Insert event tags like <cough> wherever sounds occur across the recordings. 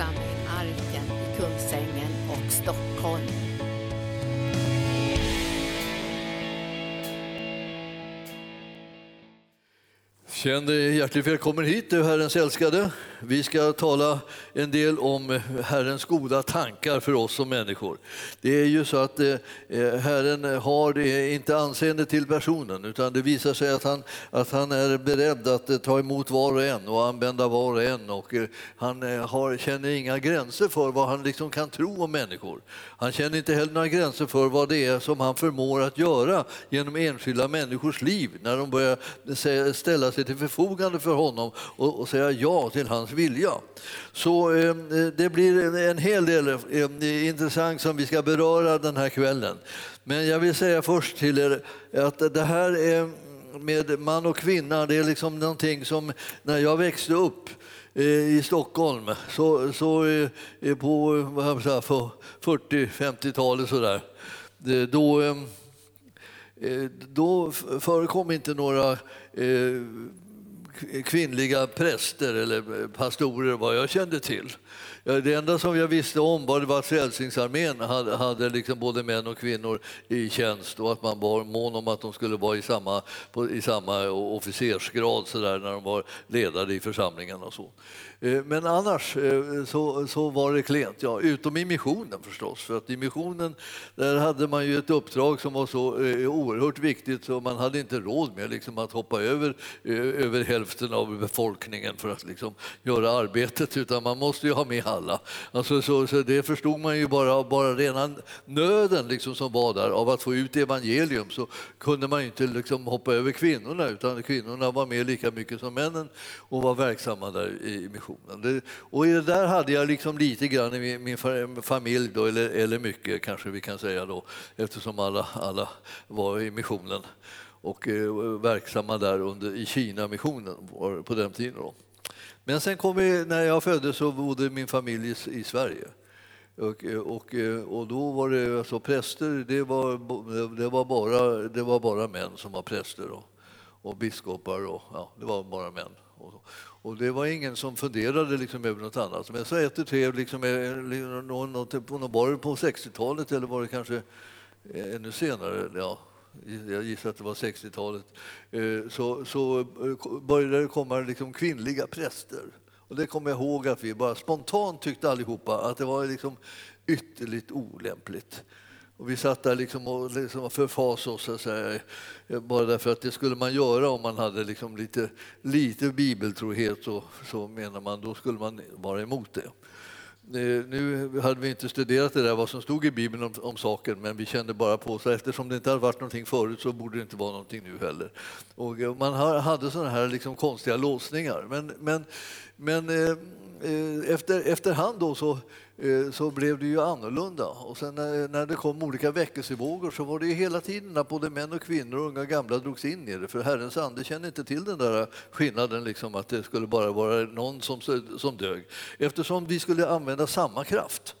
församling Arken i Kungsängen och Stockholm. Känn dig hjärtligt välkommen hit, du Herrens älskade. Vi ska tala en del om Herrens goda tankar för oss som människor. Det är ju så att eh, eh, Herren har inte anseende till personen utan det visar sig att han, att han är beredd att eh, ta emot var och en och använda var och en. Och han har, känner inga gränser för vad han liksom kan tro om människor. Han känner inte heller några gränser för vad det är som han förmår att göra genom enskilda människors liv när de börjar ställa sig till förfogande för honom och, och säga ja till hans vilja. Så eh, det blir en hel del eh, intressant som vi ska beröra den här kvällen. Men jag vill säga först till er att det här är mm, med man och kvinna, det är liksom någonting som när jag växte upp eh, i Stockholm så, så eh, eh, på 40-50-talet sådär, då, då förekom inte några kvinnliga präster eller pastorer vad jag kände till. Det enda som jag visste om var att Frälsningsarmén hade, hade liksom både män och kvinnor i tjänst och att man var mån om att de skulle vara i samma, i samma officersgrad så där, när de var ledare i församlingen och så. Eh, men annars eh, så, så var det klent, ja, utom i missionen förstås. För att i missionen där hade man ju ett uppdrag som var så eh, oerhört viktigt så man hade inte råd med liksom, att hoppa över, över hälften av befolkningen för att liksom, göra arbetet utan man måste ju ha med alla. Alltså, så, så det förstod man ju bara, bara redan nöden liksom, som var där av att få ut evangelium så kunde man inte liksom, hoppa över kvinnorna utan kvinnorna var med lika mycket som männen och var verksamma där i missionen Det, och det där hade jag liksom lite grann i min, familj, då, eller, eller mycket kanske vi kan säga då, eftersom alla, alla var i missionen och eh, verksamma där under, i Kina-missionen på den tiden. Då. Men sen kom vi, när jag föddes så bodde min familj i, i Sverige. Och, och, och, då var det alltså präster, det var, det var, bara, det var bara män som var präster och, och biskopar, och, ja, det var bara män. Och, och det var ingen som funderade liksom över något annat. Men så ett och tre, liksom, eh, någon, på någon bar på 60-talet eller var det kanske eh, ännu senare, ja, jag gissar att det var 60-talet, eh, så, så eh, började det komma liksom kvinnliga präster. Och det kommer jag ihåg att vi bara spontant tyckte allihopa att det var liksom ytterligt olämpligt. Och vi satt där liksom och liksom förfasade oss, så här, eh, bara därför att det skulle man göra om man hade liksom lite, lite bibeltrohet, så, så menar man, då skulle man vara emot det. Nu hade vi inte studerat det där vad som stod i Bibeln om, om saken men vi kände bara på oss eftersom det inte hade varit någonting förut så borde det inte vara någonting nu heller. Och eh, man hade sådana här liksom konstiga låsningar. Men, men, men eh, eh, efter, efterhand då så, Eh, så blev det ju annorlunda. Och sen när, det kom olika väckelsevågor så var det ju hela tiden att både män och kvinnor, unga och gamla, drogs in i det. För Herrens ande kände inte till den där skillnaden, liksom, att det skulle bara vara någon som, som dög. Eftersom vi skulle använda samma kraft.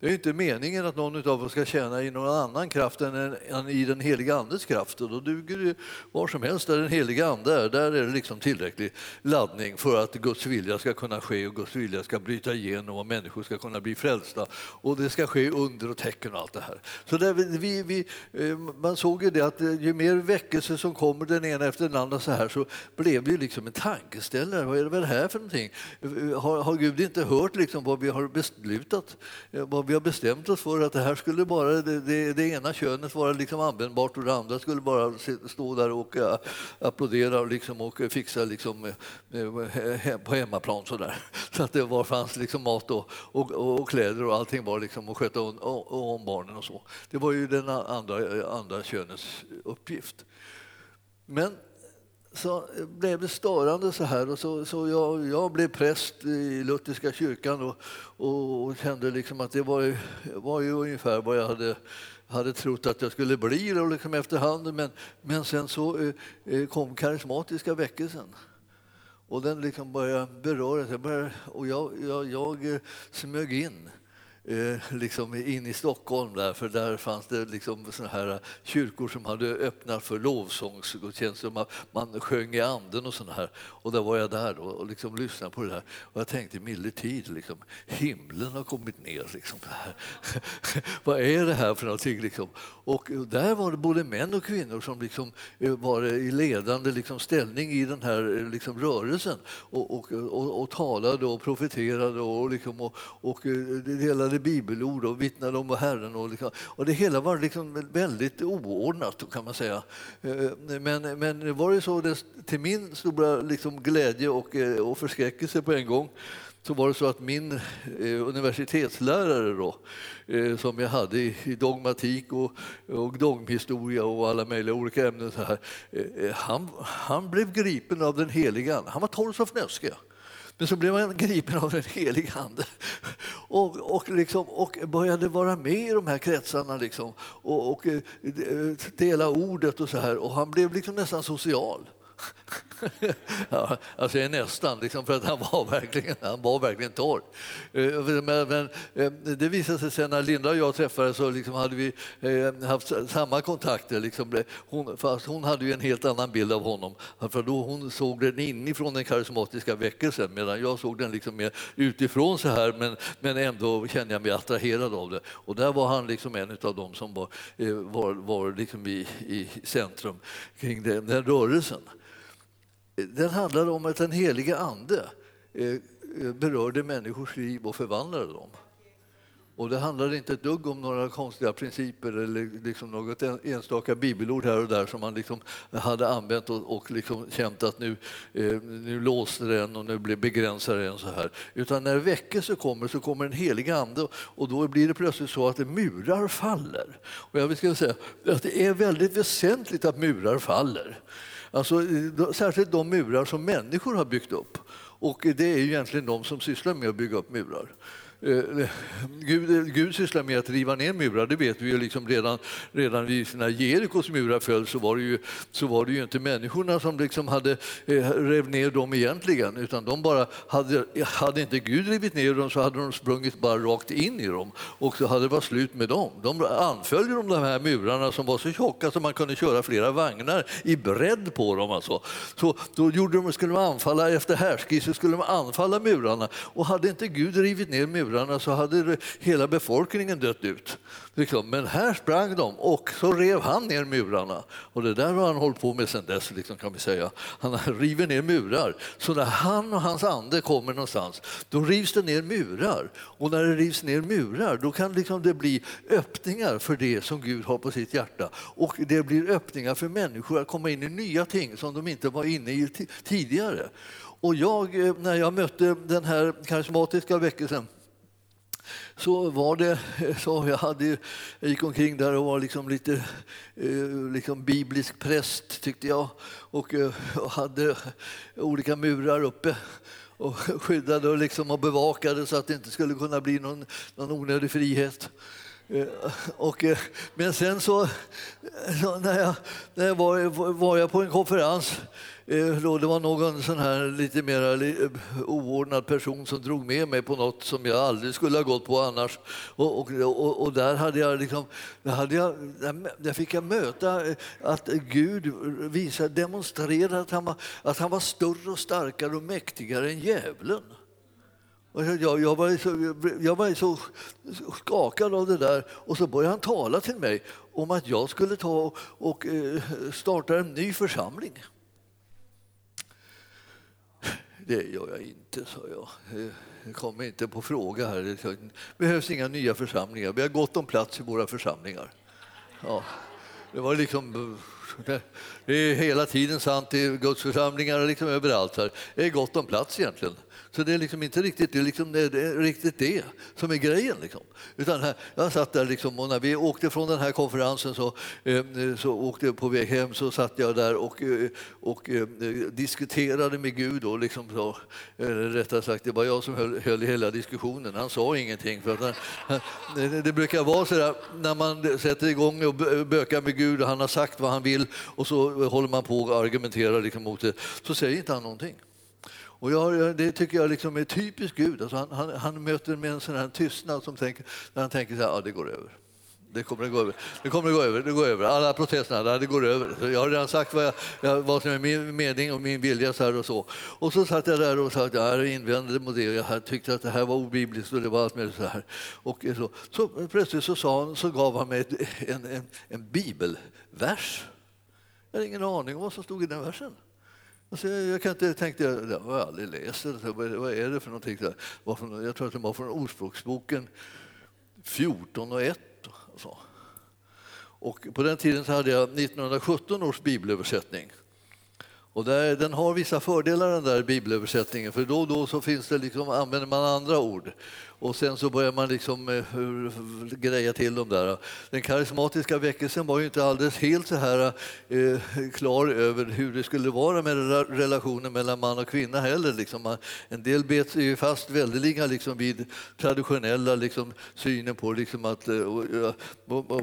Det är inte meningen att någon av oss ska tjäna i någon annan kraft än, än i den heliga Andes kraft. Och då duger det var som helst där den heliga Ande är. Där är det liksom tillräcklig laddning för att Guds vilja ska kunna ske och Guds vilja ska bryta igenom och människor ska kunna bli frälsta. Och det ska ske under och tecken och allt det här. Så där vi, vi, eh, man såg ju det att eh, ju mer väckelse som kommer den ena efter den andra så här så blev det liksom en tankeställare. Vad är det väl här för någonting? Eh, har, har Gud inte hört liksom vad vi har beslutat? Vad vi har bestämt oss för att det här skulle bara, det, det, det ena könet vara liksom användbart och det andra skulle bara stå där och eh, applådera och, liksom, och fixa liksom, eh, eh, på hemmaplan så där. <laughs> Så att det var, fanns liksom mat och, och, och, kläder och allting var liksom att sköta om, om barnen och så. Det var ju den andra, andra könets uppgift. Men så blev det störande så här. Och så, så jag, jag blev präst i Lutherska kyrkan och, och, och kände liksom att det var, var ju ungefär vad jag hade, hade trott att jag skulle bli då, liksom efterhand. Men, men sen så eh, eh kom karismatiska väckelsen. Och den liksom började beröra sig. Och jag, jag, jag eh, smög in eh, liksom in i Stockholm där, för där fanns det liksom såna här kyrkor som hade öppnat för lovsångsgudstjänster. Man, man sjöng i anden och sånt här. Och där var jag där då, och liksom lyssnade på det där. Och jag tänkte milde tid, liksom, himlen har kommit ner. Liksom, <laughs> Vad är det här för någonting? Liksom? Och där var det både män och kvinnor som liksom eh, var i ledande liksom ställning i den här eh, liksom rörelsen och, och, och, och talade och profeterade och, liksom och, och eh, delade citerade bibelord och vittnade om Herren. Och, liksom, och det hela var liksom väldigt oordnat kan man säga. Eh, men, men det var det så, det, till min stora liksom glädje och, eh, och förskräckelse på en gång så var det så att min eh, universitetslärare då, eh, som jag hade i, i dogmatik och, och dogmhistoria och alla möjliga olika ämnen så här, eh, eh han, han blev gripen av den heliga Ande. Han var torr som fnöske. Men så blev han gripen av en helig Ande och, och, liksom, och började vara med i de här kretsarna liksom, och, och eh, dela ordet och så här. Och han blev liksom nästan social ja, alltså, säger nästan, liksom, för att han var verkligen, han var verkligen torr. Eh, men, men, eh, det visade sig sen när Linda och jag träffades så liksom hade vi eh, haft samma kontakter. Liksom, hon, fast hon hade ju en helt annan bild av honom. För då hon såg den inifrån den karismatiska väckelsen medan jag såg den liksom mer utifrån så här men, men ändå kände jag mig attraherad av det. Och där var han liksom en av dem som var, eh, var, var liksom i, i centrum kring den, den rörelsen den handlade om att den helige Ande eh, eh, berörde människors liv och förvandlade dem. Och det handlade inte ett dugg om några konstiga principer eller liksom något enstaka bibelord här och där som man liksom hade använt och, och liksom känt att nu, eh, nu låste den och nu begränsar den så här. Utan när väckelse kommer så kommer en helig ande och då blir det plötsligt så att murar faller. Och jag vill säga att det är väldigt väsentligt att murar faller. Alltså, eh, särskilt de murar som människor har byggt upp. Och det är ju egentligen de som sysslar med att bygga upp murar. Eh, Gud, Gud sysslar med att riva ner murar, det vet vi ju liksom redan, redan när Jerikos murar föll så var, det ju, så var det ju inte människorna som liksom hade eh, rev ner dem egentligen utan de bara hade, hade inte Gud rivit ner dem så hade de sprungit bara rakt in i dem och så hade det varit slut med dem. De anföll de, de här murarna som var så tjocka så man kunde köra flera vagnar i bredd på dem. Alltså. Så då gjorde de, skulle de anfalla efter härskiss så skulle de anfalla murarna och hade inte Gud rivit ner murarna murarna så hade hela befolkningen dött ut. Liksom. Men här sprang de och så rev han ner murarna. Och det där har han hållit på med sedan dess, liksom, kan vi säga. Han river ner murar. Så när han och hans ande kommer någonstans, då rivs det ner murar. Och när det rivs ner murar, då kan liksom det bli öppningar för det som Gud har på sitt hjärta. Och det blir öppningar för människor att komma in i nya ting som de inte var inne i tidigare. Och jag, eh, när jag mötte den här karismatiska väckelsen så var det <laughs> så. Jag, hade, jag gick omkring där och var liksom lite eh, liksom biblisk präst, tyckte jag. Och, eh, och hade olika murar uppe och <laughs> skyddade och, liksom och bevakade så att det inte skulle kunna bli någon, någon onödig frihet. Eh, och, men sen så, <laughs> när jag, när jag var, var jag på en konferens Eh, det var någon sån här lite mer oordnad person som drog med mig på något som jag aldrig skulle ha gått på annars. Och, och, och, och där hade jag liksom, där hade jag, där fick jag möta eh, att Gud visade, demonstrerade att han, var, att han var större och starkare och mäktigare än djävulen. Och jag, jag, var så, jag var så skakad av det där och så började han tala till mig om att jag skulle ta och eh, starta en ny församling. Det gör jag inte, sa jag. Det kommer inte på fråga här. Det behövs inga nya församlingar. Vi har gott om plats i våra församlingar. Ja. Det var liksom... Det är hela tiden sant i gudsförsamlingar liksom överallt. Här. Det är gott om plats egentligen. Så det är liksom inte riktigt det, är liksom det, är riktigt det som är grejen. Liksom. Utan här, jag satt där liksom, och när vi åkte från den här konferensen så, eh, så åkte jag på väg hem så satt jag där och, eh, och eh, diskuterade med Gud. Och liksom så, rättare sagt, det var jag som höll, höll hela diskussionen. Han sa ingenting. För att han, det, det brukar vara så där när man sätter igång och bökar med Gud och han har sagt vad han vill och så håller man på och argumenterar liksom mot det, så säger inte han någonting. Och jag, det tycker jag liksom är typiskt Gud. Alltså han, han, han möter med en sån här tystnad som tänker, där han tänker så här, ja det går över. Det kommer att gå över. Det kommer att gå över. Det går över. Alla protesterna, det går över. Jag har redan sagt vad, jag, vad som är min mening och min vilja. Så här och, så. och så satt jag där och sa att jag invände mot det. Jag tyckte att det här var obibliskt och det var allt möjligt. så här. Och så, så plötsligt så, sa han, så gav han mig en, en, en bibelvers. Jag hade ingen aning om vad som stod i den versen. Alltså jag kan inte, tänkte, jag har jag aldrig läst. Vad är det för någonting? Jag tror att det var från Ordspråksboken 14 och 1 så. Alltså. Och på den tiden så hade jag 1917 års bibelöversättning. Och där, den har vissa fördelar den där bibelöversättningen för då och då så finns det liksom, använder man andra ord och sen så börjar man liksom eh, greja till dem där. Den karismatiska väckelsen var ju inte alldeles helt så här eh, klar över hur det skulle vara med relationen mellan man och kvinna heller. Liksom. En del bet sig fast väldeliga liksom vid traditionella liksom, synen på liksom att eh,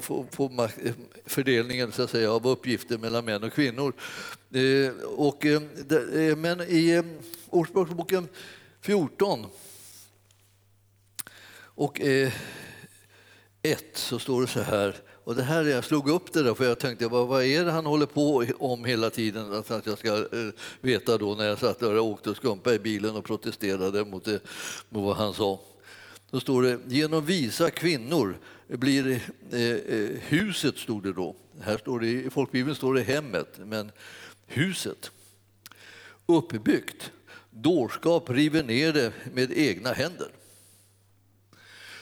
få, få eh, fördelningen så att säga, av uppgifter mellan män och kvinnor. Eh, och, eh, eh, men i Ordspråksboken 14 och 1 så står det så här, och det här, jag slog upp det där för jag tänkte vad, vad är det han håller på om hela tiden så att jag ska veta då när jag satt där och åkte och skumpade i bilen och protesterade mot, det, mot vad han sa. Då står det genom visa kvinnor blir eh, huset, stod det då. Här står det, I folkbibeln står det hemmet, men huset uppbyggt. Dårskap river ner det med egna händer.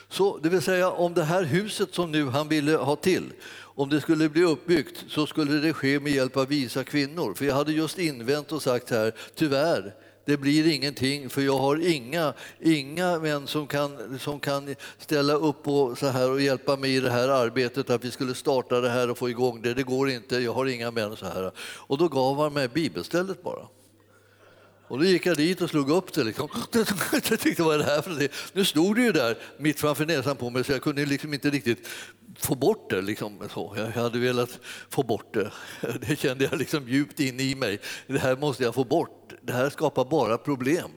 Så det vill säga om det här huset som nu han ville ha till, om det skulle bli uppbyggt så skulle det ske med hjälp av visa kvinnor. För jag hade just invänt och sagt här, tyvärr, det blir ingenting för jag har inga, inga män som kan, som kan ställa upp och, så här och hjälpa mig i det här arbetet, att vi skulle starta det här och få igång det. Det går inte, jag har inga män. så här. Och då gav han mig bibelstället bara. Och då gick jag dit och slog upp det. Liksom. <laughs> Jag tänkte, vad är det här för det? Nu stod det ju där mitt framför näsan på mig så jag kunde liksom inte riktigt få bort det. Liksom, så. Jag hade velat få bort det. <laughs> Det kände jag liksom djupt in i mig. Det här måste jag få bort. Det här skapar bara problem.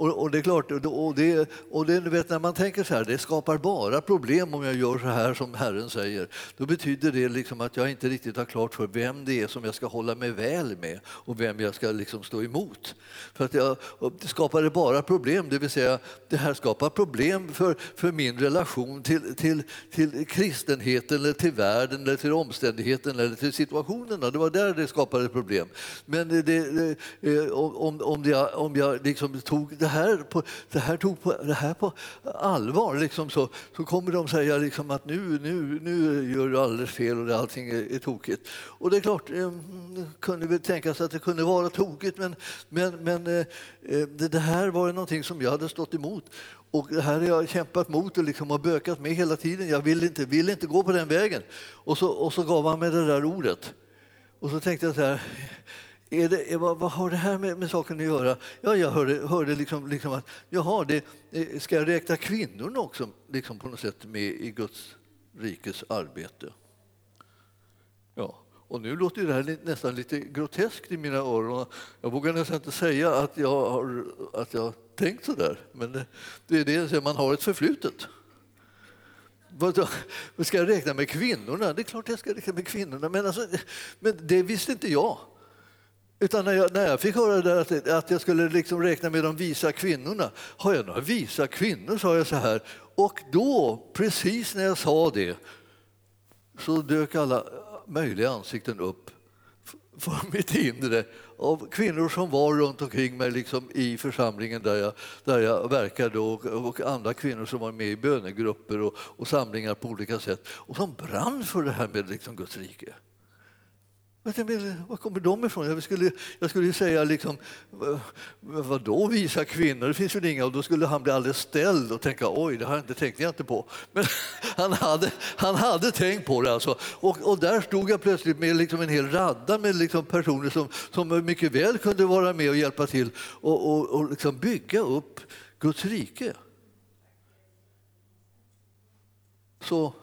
Och, och, det är klart, och det, och det, vet, när man tänker så här, det skapar bara problem om jag gör så här som Herren säger. Då betyder det liksom att jag inte riktigt har klart för vem det är som jag ska hålla mig väl med och vem jag ska liksom stå emot. För att jag, det skapar det bara problem, det vill säga det här skapar problem för, för min relation till, till, till kristenheten, eller till världen, eller till omständigheten eller till situationerna. Det var där det skapade problem. Men det, det, eh, om, om, jag, om jag liksom tog det här, på, det här tog på, det här på allvar liksom så, så kommer de säga liksom att nu, nu, nu gör du alldeles fel och allting är, är tokigt. Och det är klart, eh, kunde väl tänkas att det kunde vara tokigt men, men, men eh, eh, det, det här var ju någonting som jag hade stått emot. Och det här har jag kämpat mot och liksom har bökat med hela tiden. Jag vill inte, vill inte gå på den vägen. Och så, och så gav han mig det där ordet. Och så tänkte jag så här, är det, vad, vad, har det här med, med, saken att göra? Ja, jag hörde, hörde liksom, liksom att jaha, det, eh, ska jag räkna kvinnorna också liksom på något sätt med i Guds rikes arbete? Ja, och nu låter det här nästan lite groteskt i mina öron. Jag vågar nästan inte säga att jag har att jag tänkt så där, men det, det är det, man har ett förflutet. Ska jag räkna med kvinnorna? Det är klart jag ska räkna med kvinnorna, men, alltså, men det visste inte jag. Utan när jag, när jag fick höra där att, att jag skulle liksom räkna med de visa kvinnorna, har jag några visa kvinnor, sa jag så här. Och då, precis när jag sa det, så dök alla möjliga ansikten upp för mitt inre av kvinnor som var runt omkring mig liksom i församlingen där jag, där jag verkade och, och andra kvinnor som var med i bönegrupper och, och samlingar på olika sätt och som brann för det här med liksom Guds rike. Var kommer de ifrån? Jag skulle, jag skulle säga liksom, vad då visa kvinnor? Det finns väl inga. Och då skulle han bli alldeles ställd och tänka oj, det har jag inte tänkt jag inte på. Men <laughs> han hade, han hade tänkt på det alltså. Och, och där stod jag plötsligt med liksom en hel radda med liksom personer som, som mycket väl kunde vara med och hjälpa till och, och, och liksom bygga upp Guds rike. Så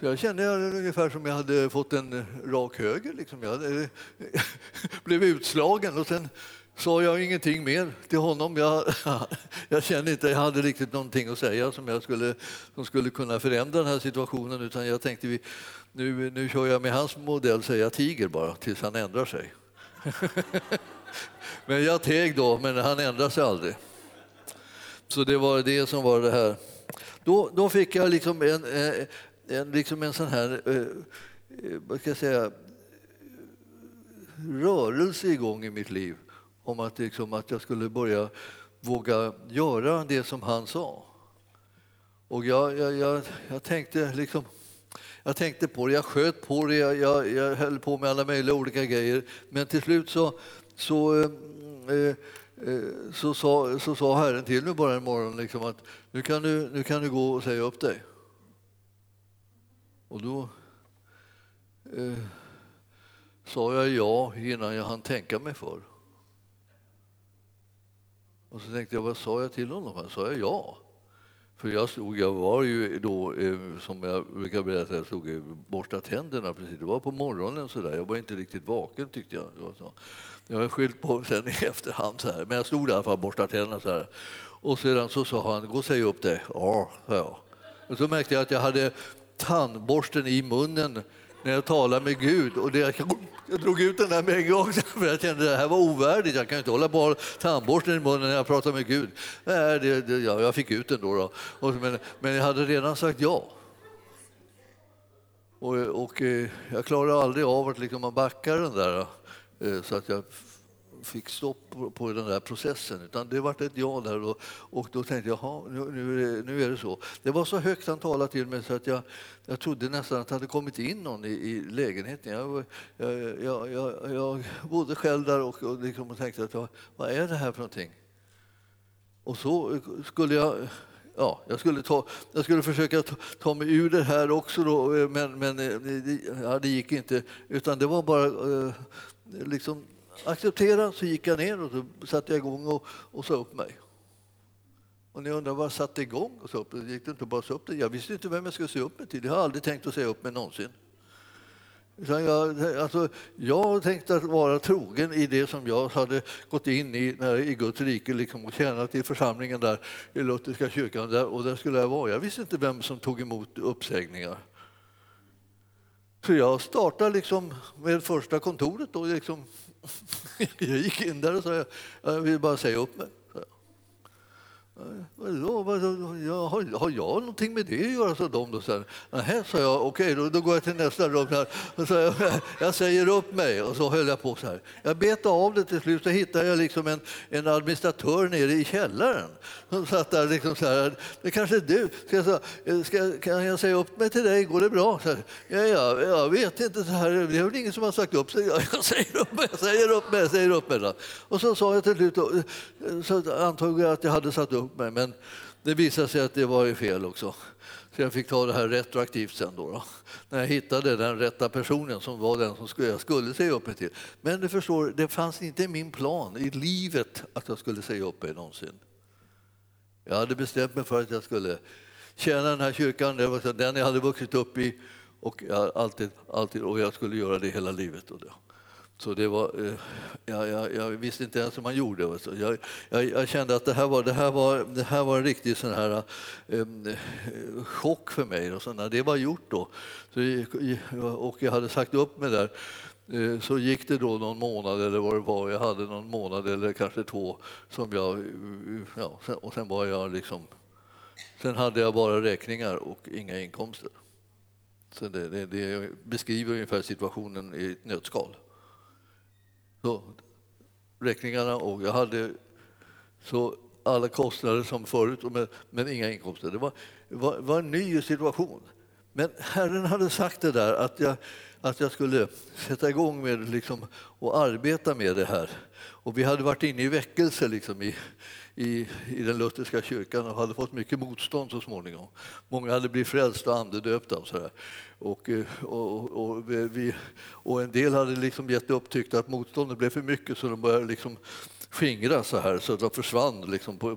så jag kände ungefär som jag hade fått en rak höger. Liksom. Jag hade, <laughs> blev utslagen och sen sa jag ingenting mer till honom. Jag, <laughs> jag kände inte jag hade riktigt någonting att säga som, jag skulle, som skulle kunna förändra den här situationen utan jag tänkte vi, nu, nu kör jag med hans modell, säger jag tiger bara tills han ändrar sig. <laughs> men jag teg då, men han ändrade sig aldrig. Så det var det som var det här. Då, då fick jag liksom en, eh, en, liksom en sån här, eh, eh, vad ska jag säga, rörelse igång i mitt liv om att, liksom, att jag skulle börja våga göra det som han sa. Och jag, jag, jag, jag tänkte liksom jag tänkte på det, jag sköt på det, jag, jag, jag höll på med alla möjliga olika grejer. Men till slut så, så, eh, eh, så, sa, så sa Herren till mig bara en morgon liksom att nu kan, du, nu kan du gå och säga upp dig. Och då eh, sa jag ja innan jag hann tänka mig för. Och så tänkte jag, vad sa jag till honom? Sa jag ja? För jag, stod, jag var ju då, eh, som jag brukar berätta, jag stod eh, och borstade tänderna precis. Det var på morgonen sådär. Jag var inte riktigt vaken tyckte jag. Så. Jag har skyllt på sen i efterhand så här. Men jag stod i alla fall och borstade tänderna så här. Och sedan så sa han, gå och säg upp dig. Ja, sa jag. Och så märkte jag att jag hade tandborsten i munnen när jag talade med Gud. Och det, jag drog ut den där med en gång <laughs> för jag kände att det här var ovärdigt. Jag kan inte hålla på tandborsten i munnen när jag pratar med Gud. Nej, det, det, ja, jag fick ut den då. då. Och, men, men jag hade redan sagt ja. Och, och eh, jag klarade aldrig av att liksom backa den där eh, så att jag fick stopp på, på, den där processen. Utan det var ett ja där och, och då tänkte jag, jaha, nu, nu, är det, nu är det så. Det var så högt han talade till mig så att jag, jag trodde nästan att det hade kommit in någon i, i lägenheten. Jag, jag, jag, jag, jag bodde själv där och, och, liksom och tänkte, att, vad är det här för någonting? Och så skulle jag ja, jag, skulle ta, jag skulle försöka ta, ta mig ur det här också, då, eh, men, men eh, det, ja, det gick inte. Utan det var bara eh, liksom acceptera, så gick jag ner och så satte jag igång och, och sa upp mig. Och ni undrar vad jag satte igång och sa upp det gick det inte bara så upp det. Jag visste inte vem jag skulle säga upp mig till. Jag har aldrig tänkt att säga upp mig någonsin. Jag, alltså, jag tänkte att vara trogen i det som jag hade gått in i när, i Guds rike liksom, och tjänat i församlingen där i Lutherska kyrkan. Där, och där skulle jag vara. Jag visste inte vem som tog emot uppsägningar. Så jag startade liksom med första kontoret. Då, liksom. Jag gick in där och sa jag vill bara säga upp mig. Vadå, vadå, har, har jag någonting med det att göra, sa de. Då. Nähä, sa jag, okej, då, då går jag till nästa rum. Här. Och så jag, <laughs> jag säger upp mig. Och så höll jag på så här. Jag betade av det till slut, så hittade jag liksom en, en administratör nere i källaren. Som satt där liksom så här, det kanske är du. Ska jag, ska, kan jag säga upp mig till dig, går det bra? Så här, ja, ja, jag vet inte, så här, det är väl ingen som har sagt upp sig. <laughs> Jag säger upp mig, jag säger upp mig, jag säger upp mig. Då. Och så sa jag till slut, så antog jag att jag hade satt upp upp mig. Men det visade sig att det var fel också. Så jag fick ta det här retroaktivt sen då, då, När jag hittade den rätta personen som var den som jag skulle säga upp mig till. Men du förstår, det fanns inte i min plan i livet att jag skulle säga upp mig någonsin. Jag hade bestämt mig för att jag skulle tjäna den här kyrkan, det var den jag hade vuxit upp i och jag, alltid, alltid, och jag skulle göra det hela livet. Och det. Så det var, eh, jag, jag, jag, visste inte ens hur man gjorde. Jag, jag, kände att det här var, det här var, det här var en riktig sån här, um, chock för mig. Och så när det var gjort då, så, och jag hade sagt upp mig där, så gick det då någon månad eller vad det var. Jag hade någon månad eller kanske två som jag... Ja, och sen var jag liksom... Sen hade jag bara räkningar och inga inkomster. Så det, det, det beskriver ungefär situationen i ett nötskal så, räkningarna och jag hade så alla kostnader som förut, men, men inga inkomster. Det var, var, var, en ny situation. Men Herren hade sagt det där att jag, att jag skulle sätta igång med liksom, och arbeta med det här. Och vi hade varit inne i väckelse liksom, i, i, i den lutherska kyrkan och hade fått mycket motstånd så småningom. Många hade blivit frälsta och andedöpta. Och sådär. Och, eh, och, och, vi, och en del hade liksom gett upp, tyckte att motståndet blev för mycket så de började liksom skingras så här så att de försvann liksom på,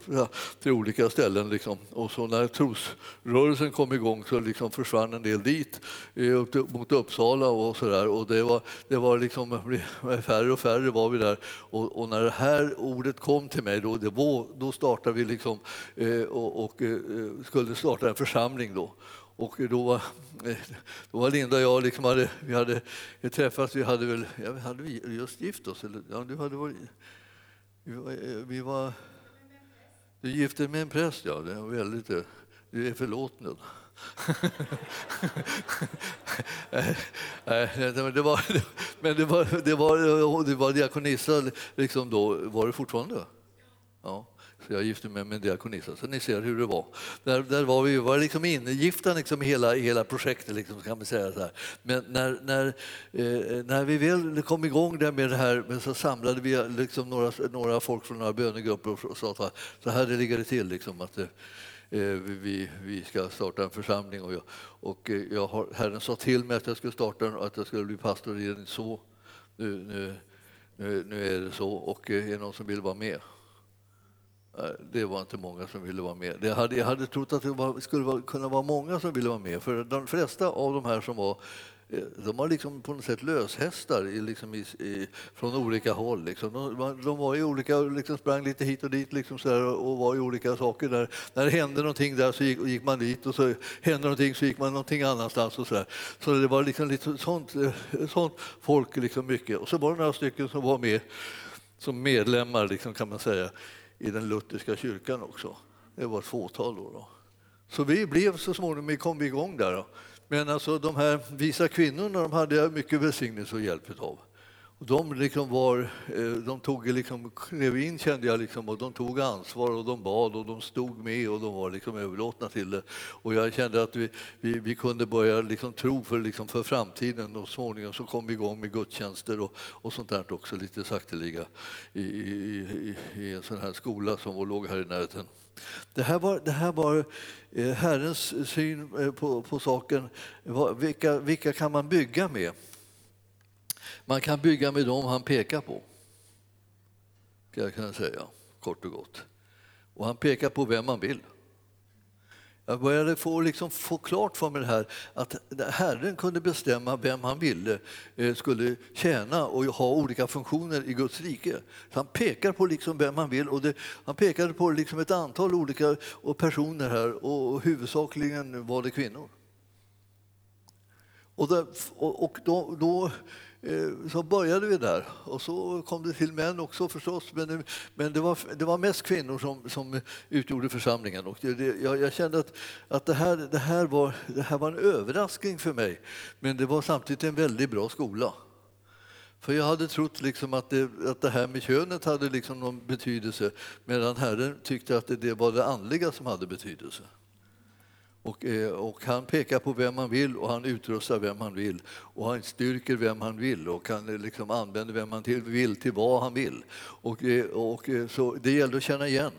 till olika ställen. Liksom. Och så när trosrörelsen kom igång så liksom försvann en del dit eh, mot Uppsala och så där. Och det var, det var liksom, färre och färre var vi där. Och, och när det här ordet kom till mig då, det var, då startade vi liksom, eh, och, och eh, skulle starta en församling då. Och då var, eh, då var Linda och jag, liksom hade, vi hade träffats, vi hade väl, hade vi just gift oss? Eller, ja, du hade varit, vi var, eh, vi var, du gifte med en präst, ja. Det är väldigt, eh, du är förlåten. <laughs> Nej, det var, <laughs> men det var, det var, det var diakonissa, liksom då, var det fortfarande? Ja. Så jag gifte mig med en diakonissa, så ni ser hur det var. Där, där var vi var liksom ingifta liksom i hela, hela projektet, liksom, kan man säga. Så här. Men när, när, eh, när vi väl kom igång där med det här så samlade vi liksom några, några folk från några bönegrupper och sa att så här det ligger det till. Liksom, att, eh, eh vi, vi ska starta en församling och, jag, och eh, jag har, Herren sa till mig att jag skulle starta att jag skulle bli pastor. Det är så. Nu, nu, nu, nu är det så och eh, är det någon som vill vara med? Det var inte många som ville vara med. Jag hade, jag hade trott att det var, skulle vara, kunna vara många som ville vara med. För de flesta av de här som var eh, de var liksom på något sätt löshästar i, liksom i, i, från olika håll. Liksom. De, de, var i olika, liksom sprang lite hit och dit liksom så där, och var i olika saker. Där. När det hände någonting där så gick, gick, man dit och så hände någonting så gick man någonting annanstans. Och så, där. så det var liksom lite sånt, eh, sånt folk liksom mycket. Och så var det några stycken som var med som medlemmar liksom, kan man säga i den lutherska kyrkan också. Det var ett fåtal då. då. Så vi blev så småningom, vi kom igång där. Då. Men alltså de här visa kvinnorna de hade jag mycket välsignelse och hjälp av. Och de, liksom var, eh, de tog liksom, klev in kände jag liksom, och de tog ansvar och de bad och de stod med och de var liksom överlåtna till det. Och jag kände att vi, vi, vi kunde börja liksom tro för, liksom för framtiden och småningom så kom vi igång med gudstjänster och, och sånt där också lite sakteliga i, i, i, i en sån här skola som låg här i närheten. Det här var, det här var eh, Herrens syn eh, på, på saken. Vilka, vilka kan man bygga med? Man kan bygga med dem han pekar på, kan jag kunna säga, kort och gott. Och han pekar på vem man vill. Jag började få, liksom, få klart för mig det här att Herren kunde bestämma vem han ville eh, skulle tjäna och ha olika funktioner i Guds rike. Så han pekar på liksom vem han vill och det, han pekade på liksom ett antal olika personer här och huvudsakligen var det kvinnor. Och, där, och då, då Eh, så började vi där. Och så kom det till män också förstås, men, det, men det, var, det var mest kvinnor som, som utgjorde församlingen. Och det, det, jag, jag, kände att, att det, här, det, här var, det här var en överraskning för mig, men det var samtidigt en väldigt bra skola. För jag hade trott liksom att, det, att det här med könet hade liksom någon betydelse medan Herren tyckte att det, det var det andliga som hade betydelse. Och, eh, och, han pekar på vem han vill och han utrustar vem han vill och han styrker vem han vill och kan eh, liksom använder vem han vill till vad han vill. Och, eh, och, så det gäller att känna igen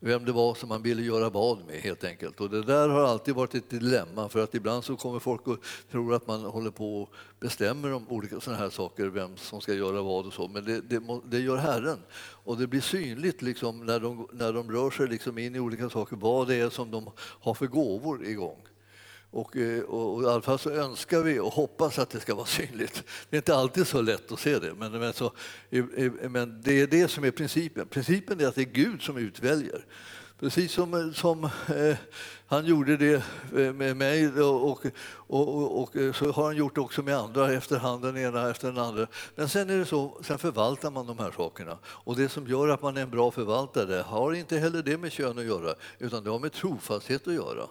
vem det var som man ville göra vad med helt enkelt. Och det där har alltid varit ett dilemma för att ibland så kommer folk och tror att man håller på och bestämmer om olika sådana här saker, vem som ska göra vad och så. Men det, det, det gör Herren. Och det blir synligt liksom när, de, när de rör sig liksom in i olika saker, vad det är som de har för gåvor igång. Och, eh, och, och I alla fall så önskar vi och hoppas att det ska vara <laughs> synligt. Det är inte alltid så lätt att se det, men, men, så, eh, eh, men det är det som är principen. Principen är att det är Gud som utväljer. Precis som, som eh, han gjorde det med mig och, och, och, så har han gjort det också med andra efterhand, den ena efter den andra. Men sen är det så, sen förvaltar man de här sakerna. Och det som gör att man är en bra förvaltare har inte heller det med kön att göra, utan det har med trofasthet att göra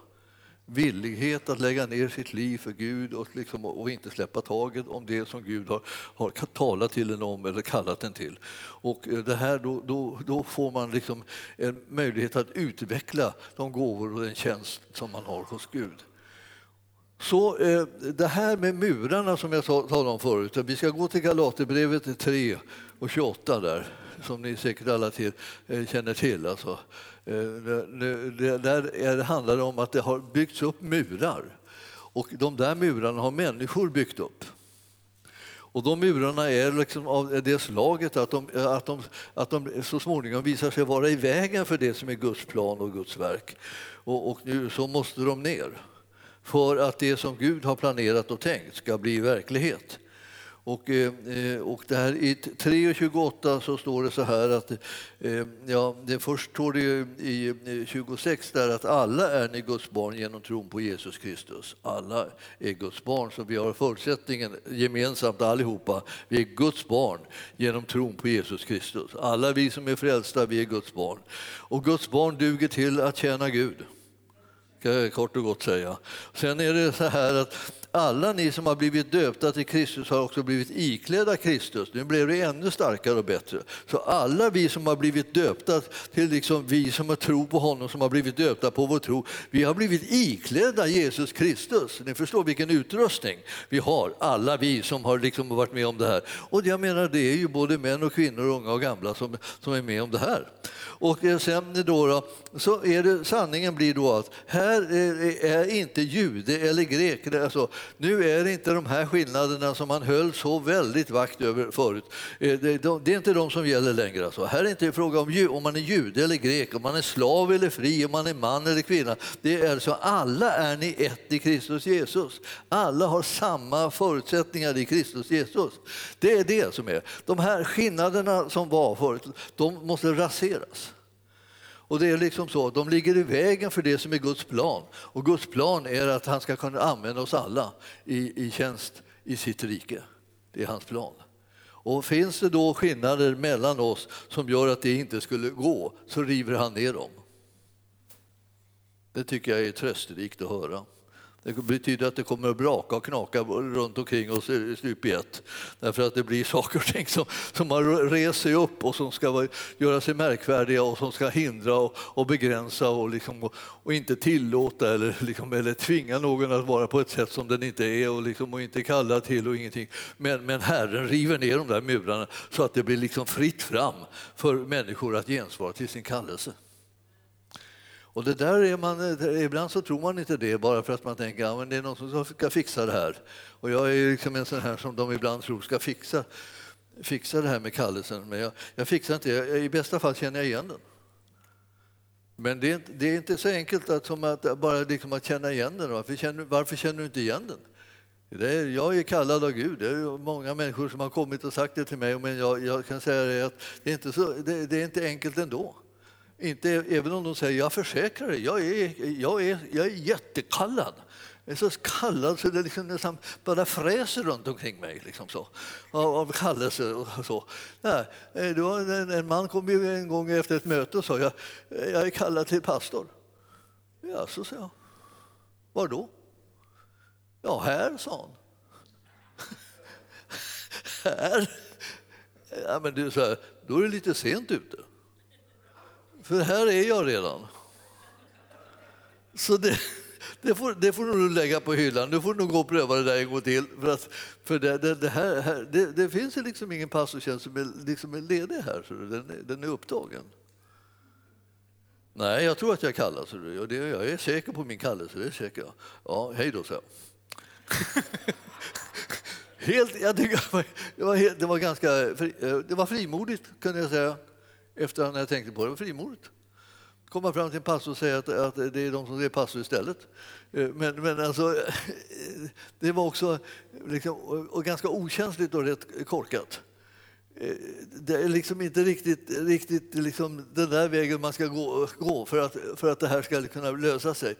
villighet att lägga ner sitt liv för Gud och, liksom, och inte släppa taget om det som Gud har, har talat till en om eller kallat en till. Och eh, det här, då, då, då får man liksom en möjlighet att utveckla de gåvor och den tjänst som man har hos Gud. Så eh, det här med murarna som jag talade om förut, eh, vi ska gå till Galaterbrevet 3 och 28 där, som ni säkert alla till, eh, känner till. Alltså. Eh, där handlar det om att det har byggts upp murar. Och de där murarna har människor byggt upp. Och de murarna är liksom av det slaget att de, att, de, att de så småningom visar sig vara i vägen för det som är Guds plan och Guds verk. Och, och nu så måste de ner för att det som Gud har planerat och tänkt ska bli verklighet. Och, eh, eh, och där I 3.28 så står det så här att eh, ja, det först står det i 26 där att alla är ni Guds barn genom tron på Jesus Kristus. Alla är Guds barn, så vi har förutsättningen gemensamt allihopa. Vi är Guds barn genom tron på Jesus Kristus. Alla vi som är frälsta, vi är Guds barn. Och Guds barn duger till att tjäna Gud kan jag kort och gott säga. Sen är det så här att alla ni som har blivit döpta till Kristus har också blivit iklädda Kristus. Nu blev det ännu starkare och bättre. Så alla vi som har blivit döpta till liksom vi som har tro på honom, som har blivit döpta på vår tro, vi har blivit iklädda Jesus Kristus. Ni förstår vilken utrustning vi har, alla vi som har liksom varit med om det här. Och jag menar, det är ju både män och kvinnor, unga och gamla som, som är med om det här. Och eh, sen då, då så är det, sanningen blir då att här här är inte jude eller grek. Alltså, nu är det inte de här skillnaderna som man höll så väldigt vakt över förut. Eh, det är inte de som gäller längre. Alltså. Här är det inte fråga om om man är jude eller grek, om man är slav eller fri, om man är man eller kvinna. Det är så alla är ni ett i Kristus Jesus. Alla har samma förutsättningar i Kristus Jesus. Det är det som är. De här skillnaderna som var förut, de måste raseras. Och det är liksom så, de ligger i vägen för det som är Guds plan. Och Guds plan är att han ska kunna använda oss alla i, i tjänst i sitt rike. Det är hans plan. Och finns det då skillnader mellan oss som gör att det inte skulle gå, så river han ner dem. Det tycker jag är trösterikt att höra. Det betyder att det kommer att braka och knaka runt omkring oss stup i ett. Därför att det blir <laughs> saker och ting som, som har rest sig upp och som ska göra sig märkvärdiga och som ska hindra och, och begränsa och, liksom, och, och, inte tillåta eller, liksom, eller tvinga någon att vara på ett sätt som den inte är och, liksom, och inte kalla till och ingenting. Men, men Herren river ner de där murarna så att det blir liksom fritt fram för människor att gensvara till sin kallelse. Och det där är man, eh, ibland så tror man inte det bara för att man tänker att ja, det är någon som ska fixa det här. Och jag är liksom en sån här som de ibland tror ska fixa, fixa det här med kallelsen. Men jag, jag fixar inte det. I bästa fall känner jag igen den. Men det är, det är inte så enkelt att, som att bara liksom att känna igen den. Varför känner, varför känner du inte igen den? Det är, jag är kallad av Gud. Det är många människor som har kommit och sagt det till mig. Men jag, jag kan säga att det är, inte så, det, det är inte enkelt ändå. Inte, även om de säger jag försäkrar dig, jag är, jag är, jag är jättekallad. Jag är så kallad så det liksom nästan bara fräser runt omkring mig. Liksom så, av, av kallelse och så. Nej, eh, det var en, en man kom en gång efter ett möte och sa jag, jag är kallad till pastor. Ja, så sa jag. Var då? Ja, här, sa han. <laughs> här? Ja, men du, så då är det lite sent ute. För här är jag redan. Så det, det, får, det får du lägga på hyllan. Du får nog gå och pröva det där en gång till. För, att, för det, det, det här, här, det, det, finns liksom ingen pastortjänst som är, liksom är ledig här, så den, den är upptagen. Nej, jag tror att jag kallas. Jag är säker på min kallelse. Det är säker. Ja, hej då, så. <laughs> Helt, jag tycker, det, var, det, var ganska, eh, det var frimodigt, kunde jag säga efter när jag tänkte på det. Frimodigt. Komma fram till en pastor och säga att, att det är de som är pastor istället. Eh, men, men alltså, <laughs> det var också liksom, och ganska okänsligt och rätt korkat. Eh, det är liksom inte riktigt, riktigt liksom den där vägen man ska gå, gå för, att, för att det här ska kunna lösa sig.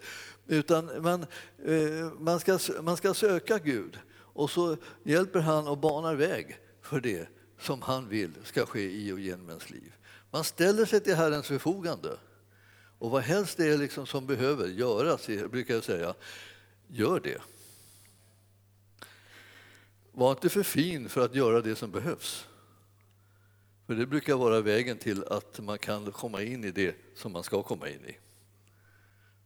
Utan man, eh, man, ska, man ska söka Gud och så hjälper han och banar väg för det som han vill ska ske i och genom ens liv. Man ställer sig till Herrens förfogande. Och vad helst det är liksom som behöver göras, brukar jag säga, gör det. Var inte för fin för att göra det som behövs. För det brukar vara vägen till att man kan komma in i det som man ska komma in i.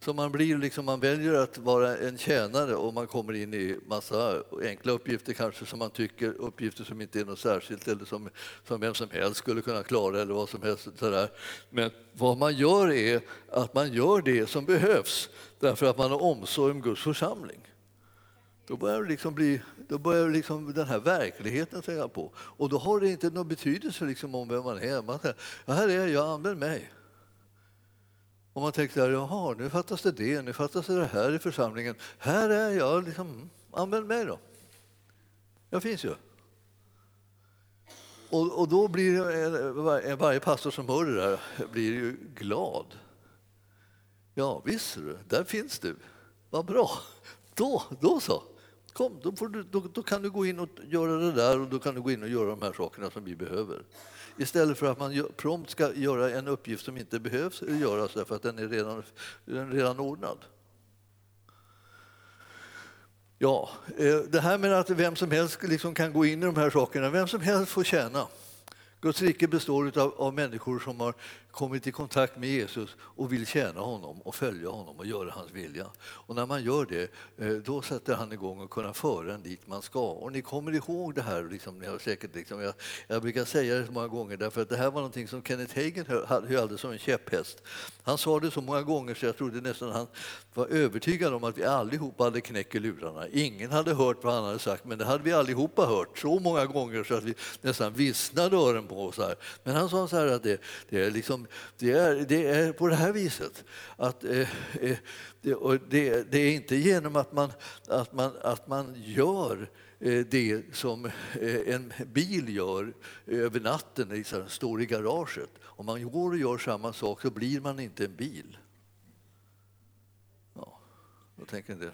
Så man, blir liksom, man väljer att vara en tjänare och man kommer in i massa enkla uppgifter kanske som man tycker, uppgifter som inte är något särskilt eller som, som vem som helst skulle kunna klara eller vad som helst. Sådär. Men vad man gör är att man gör det som behövs därför att man har omsorg om Guds församling. Då börjar, det liksom bli, då börjar liksom den här verkligheten tränga på. Och då har det inte någon betydelse liksom om vem man är. Man säger, ja, här är jag, använd mig. Och man tänkte, jaha, nu fattas det det, nu fattas det det här i församlingen. Här är jag, liksom, använd mig då. Jag finns ju. Och, och då blir var, eh, eh, varje pastor som hör det där blir ju glad. Ja, visst du, där finns du. Vad bra. Då, då så. Kom, då, du, då, då, kan du gå in och göra det där och då kan du gå in och göra de här sakerna som vi behöver. Istället för att man prompt ska göra en uppgift som inte behövs göras därför att den är redan, den är redan ordnad. Ja, eh, det här med att vem som helst liksom kan gå in i de här sakerna, vem som helst får tjäna. Guds rike består av, av människor som har kommit i kontakt med Jesus och vill tjäna honom och följa honom och göra hans vilja. Och när man gör det, eh, då sätter han igång och kunna föra en dit man ska. Och ni kommer ihåg det här, liksom, ni har säkert, liksom, jag, jag brukar säga det så många gånger därför att det här var någonting som Kenneth Hagen hade som en käpphäst. Han sa det så många gånger så jag trodde nästan han var övertygad om att vi allihopa hade knäckt lurarna. Ingen hade hört vad han hade sagt, men det hade vi allihopa hört så många gånger så att vi nästan vissnade öronen på oss. Här. Men han sa så här att det, det är liksom det är, det är på det här viset. Att, eh, eh det, det, det, är inte genom att man, att man, att man gör eh, det som eh, en bil gör över natten, liksom, står i garaget. Om man går och gör samma sak så blir man inte en bil. Ja, då tänker en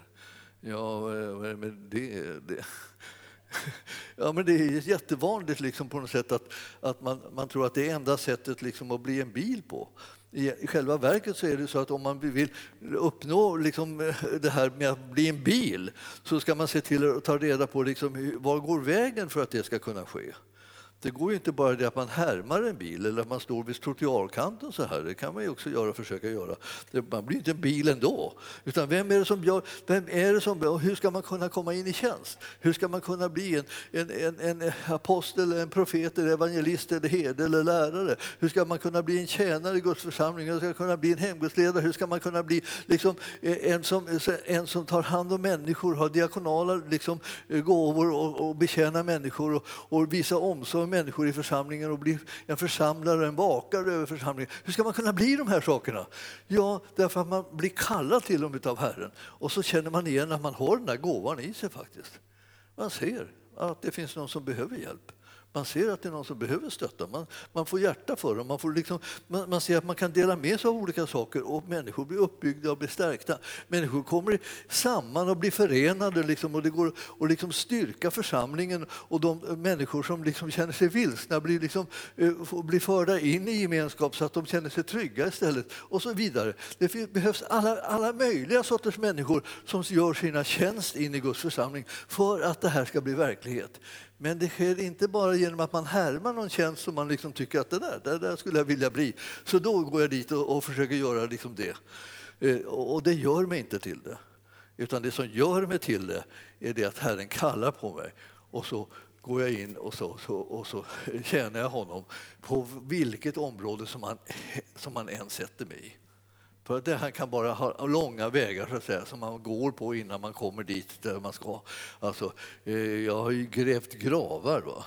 ja, vad är det med det? det? <laughs> Ja, men det är jättevanligt liksom på något sätt att, att man, man tror att det är enda sättet liksom att bli en bil på. I, själva verket så är det så att om man vill uppnå liksom det här med att bli en bil så ska man se till att ta reda på liksom var går vägen för att det ska kunna ske. Det går ju inte bara det att man härmar en bil eller att man står vid trottoarkanten så här. Det kan man ju också göra, försöka göra. Man blir inte en bil ändå. Utan vem är det som gör, vem är det som, hur ska man kunna komma in i tjänst? Hur ska man kunna bli en, en, en, en apostel, en profet, eller evangelist, eller herde eller lärare? Hur ska man kunna bli en tjänare i Guds församling? Hur ska man kunna bli en hemgudsledare? Hur ska man kunna bli liksom, eh, en, som, eh, en som tar hand om människor, har diakonala liksom, eh, gåvor och, och betjänar människor och, och visar omsorg människor i församlingen och bli en församlare, en vakare över församlingen. Hur ska man kunna bli de här sakerna? Ja, därför att man blir kallad till dem av Herren. Och så känner man igen att man har den där gåvan i sig faktiskt. Man ser att det finns någon som behöver hjälp. Man ser att det är någon som behöver stötta. Man, man får hjärta för dem. Man, får liksom, man, man, ser att man kan dela med sig av olika saker och människor blir uppbyggda och blir stärkta. Människor kommer samman och blir förenade liksom, och det går att liksom styrka församlingen och de människor som liksom känner sig vilsna blir, liksom, eh, blir förda in i gemenskap så att de känner sig trygga istället och så vidare. Det behövs alla, alla möjliga sorters människor som gör sina tjänst in i Guds församling för att det här ska bli verklighet. Men det sker inte bara genom att man härmar någon tjänst som man liksom tycker att det där, det där skulle jag vilja bli. Så då går jag dit och, och försöker göra liksom det. Eh, och det gör mig inte till det. Utan det som gör mig till det är det att Herren kallar på mig. Och så går jag in och så, så, och så <laughs> tjänar jag honom på vilket område som han, som han än sätter mig i. För det här kan bara ha långa vägar så att säga, som man går på innan man kommer dit där man ska. Alltså, eh, jag har ju grävt gravar. Va?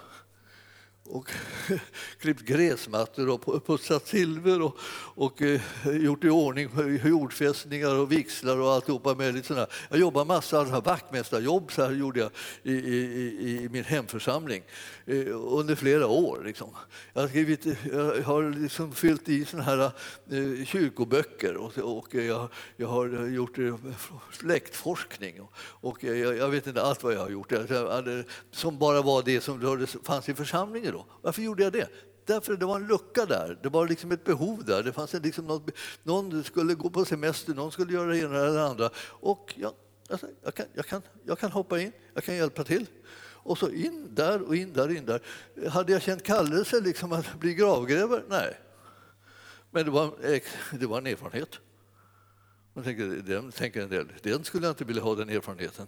Och <laughs> klippt gräsmattor och putsat silver och, och eh, gjort i ordning jordfästningar och vixlar och alltihopa möjligt. Sådär. Jag jobbade massa alltså, vaktmästarjobb så här gjorde jag i, i, i min hemförsamling eh, under flera år. Liksom. Jag, har skrivit, jag har liksom fyllt i såna här eh, kyrkoböcker och, och jag, jag har gjort eh, släktforskning och, och jag, jag, vet inte allt vad jag har gjort. Som bara var det som fanns i församlingen då? Varför gjorde jag det? Därför att det var en lucka där. Det var liksom ett behov där. Det fanns liksom något, någon skulle gå på semester, någon skulle göra det ena eller det andra. Och jag, alltså, jag, kan, jag, kan, jag kan hoppa in, jag kan hjälpa till. Och så in där och in där, in där. Hade jag känt kallelse liksom att bli gravgrävare? Nej. Men det var, det var en erfarenhet. Man tänker, den, tänker en del, den skulle jag inte vilja ha den erfarenheten.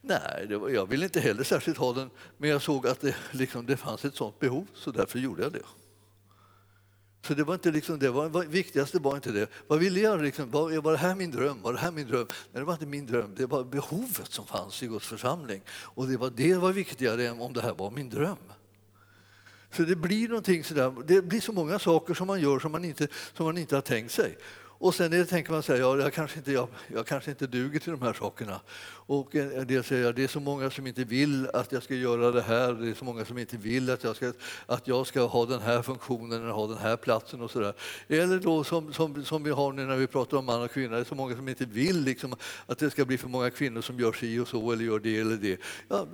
Nej, var, jag ville inte heller särskilt ha den, men jag såg att det, liksom, det fanns ett sånt behov, så därför gjorde jag det. Så det var inte liksom det var, viktigaste var inte det. Vad ville jag? Liksom, var, var det här min dröm? Var det här min dröm? Nej, det var inte min dröm. Det var behovet som fanns i Guds församling. Och det var det var viktigare än om det här var min dröm. Så det blir någonting sådär, det blir så många saker som man gör som man inte, som man inte har tänkt sig. Och sen det, tänker man säga, ja, jag, kanske inte, jag, jag kanske inte duger till de här sakerna. Och eh, en del säger det är så många som inte vill att jag ska göra det här, det är så många som inte vill att jag ska, att jag ska ha den här funktionen eller ha den här platsen och sådär. Eller då som, som, som vi har nu när vi pratar om man och kvinna, det är så många som inte vill liksom, att det ska bli för många kvinnor som gör si och så eller gör det eller det. Ja,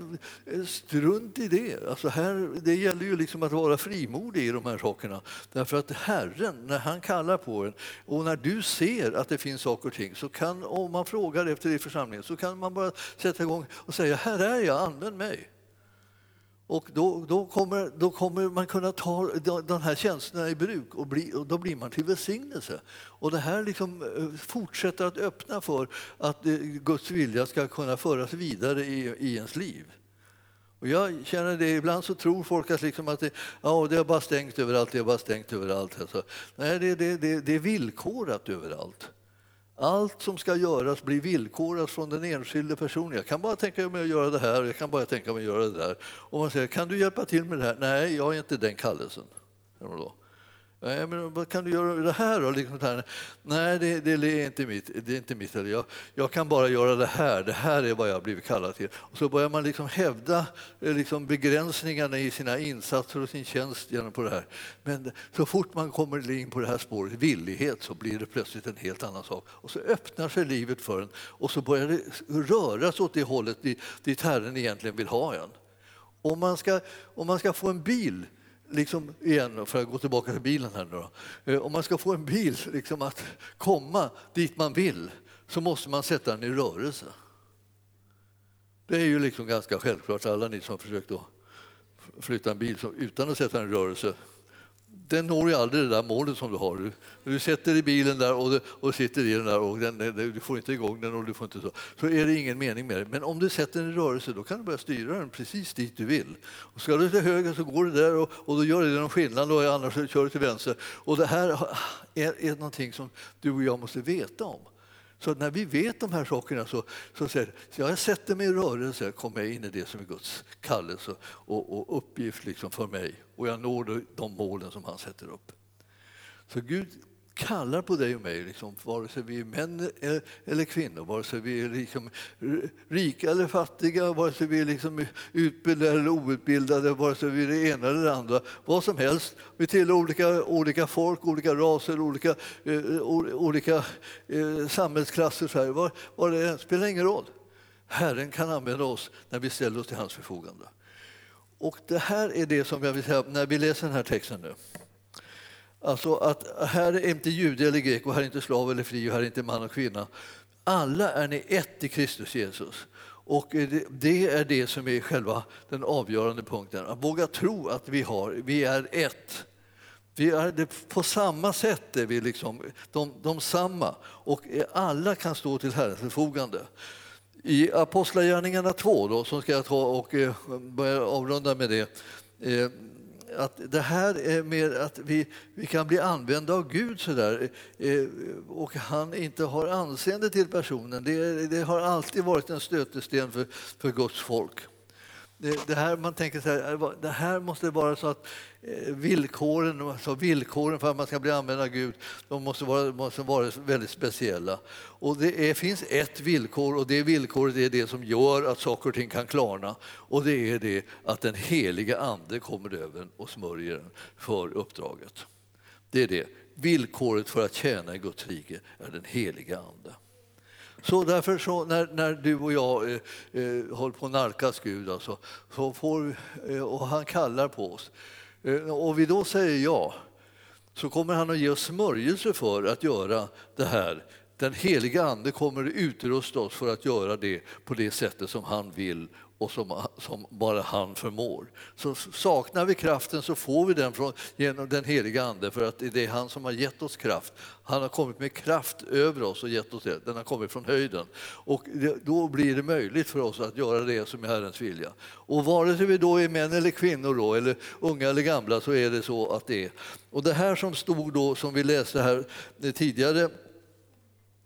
strunt i det. Alltså här, det gäller ju liksom att vara frimodig i de här sakerna. Därför att Herren, när han kallar på en och när du ser att det finns saker och ting så kan, om man frågar efter det i församlingen så kan man bara sätta igång och säga här är jag, använd mig. Och då, då, kommer, då kommer man kunna ta de här tjänsterna i bruk och, bli, och då blir man till välsignelse. Och det här liksom eh, fortsätter att öppna för att eh, Guds vilja ska kunna föras vidare i, i ens liv. Och jag känner det, ibland så tror folk att, liksom att det, ja, det är bara stängt överallt, det är bara stängt överallt. Alltså, nej, det, det, det, det är villkorat överallt. Allt som ska göras blir villkorat från den enskilde personen. Jag kan bara tänka mig att göra det här, jag kan bara tänka mig att göra det där. Och man säger, kan du hjälpa till med det här? Nej, jag är inte den kallelsen. Nej, men kan du göra det här då? Liksom här. Nej, det, det, är inte mitt. Det är inte mitt. Jag, jag kan bara göra det här. Det här är vad jag har blivit kallad till. Och så börjar man liksom hävda eh, liksom begränsningarna i sina insatser och sin tjänst genom på det här. Men så fort man kommer in på det här spåret, villighet, så blir det plötsligt en helt annan sak. Och så öppnar sig livet för en och så börjar det röras åt det hållet dit Herren egentligen vill ha en. Om man ska, om man ska få en bil liksom igen, för att gå tillbaka till bilen här nu då. Eh, om man ska få en bil liksom att komma dit man vill så måste man sätta den i rörelse. Det är ju liksom ganska självklart, alla ni som har försökt att flytta en bil utan att sätta den i rörelse den når ju aldrig det där målet som du har. Du, du sätter i bilen där och, och sitter i den där och den, du får inte igång den och du får inte så. Så är det ingen mening med det. Men om du sätter den i rörelse då kan du börja styra den precis dit du vill. Och ska du till höger så går du där och, och då gör det någon skillnad och annars kör du till vänster. Och det här är, är någonting som du och jag måste veta om. Så när vi vet de här sakerna så, så säger så jag sätter mig i rörelse, kommer jag in i det som är Guds kallelse och, och uppgift liksom för mig och jag når de målen som han sätter upp. Så Gud kallar på dig och mig, liksom, vare sig vi är män e-, eller kvinnor, vare sig vi är liksom rika eller fattiga, vare sig vi är liksom utbildade eller outbildade, vare sig vi är det ena eller det andra, vad som helst. Vi tillhör olika, olika folk, olika raser, olika, eh, olika eh, samhällsklasser. Så här. Var, var det spelar ingen roll. Herren kan använda oss när vi ställer oss till hans förfogande. Och det här är det som jag vill säga när vi läser den här texten nu. Alltså att här är inte jude eller grek, och här är inte slav eller fri, och här är inte man och kvinna. Alla är ni ett i Kristus Jesus. Och det är det som är själva den avgörande punkten. Att våga tro att vi, har, vi är ett. Vi är det på samma sätt, är vi liksom, de, de samma. Och alla kan stå till Herrens förfogande. I Apostlagärningarna 2, då, som ska jag ta och eh, börja avrunda med det, eh, att det här är mer att vi, vi kan bli använda av Gud sådär eh, och han inte har anseende till personen. Det, det har alltid varit en stötesten för, för Guds folk. Det, det, här, man tänker så här, det här måste vara så att eh, villkoren, alltså villkoren för att man ska bli använd av Gud de måste vara, måste vara väldigt speciella. Och det är, finns ett villkor och det villkoret är det som gör att saker och ting kan klarna. Och det är det att den heliga Ande kommer över och smörjer den för uppdraget. Det är det. Villkoret för att tjäna i Guds rike är den heliga Ande. Så därför så när, när du och jag eh, eh, håller på att nalkas Gud alltså, så får, eh, och han kallar på oss eh, och vi då säger ja så kommer han att ge oss smörjelse för att göra det här. Den heliga Ande kommer att utrusta oss för att göra det på det sättet som han vill och som, som bara han förmår. Så saknar vi kraften så får vi den från, genom den heliga Ande för att det är han som har gett oss kraft. Han har kommit med kraft över oss och gett oss det. Den har kommit från höjden. Och det, då blir det möjligt för oss att göra det som är Herrens vilja. Och vare sig vi då är män eller kvinnor, då, eller unga eller gamla, så är det så att det är. Och det här som stod då, som vi läste här eh, tidigare,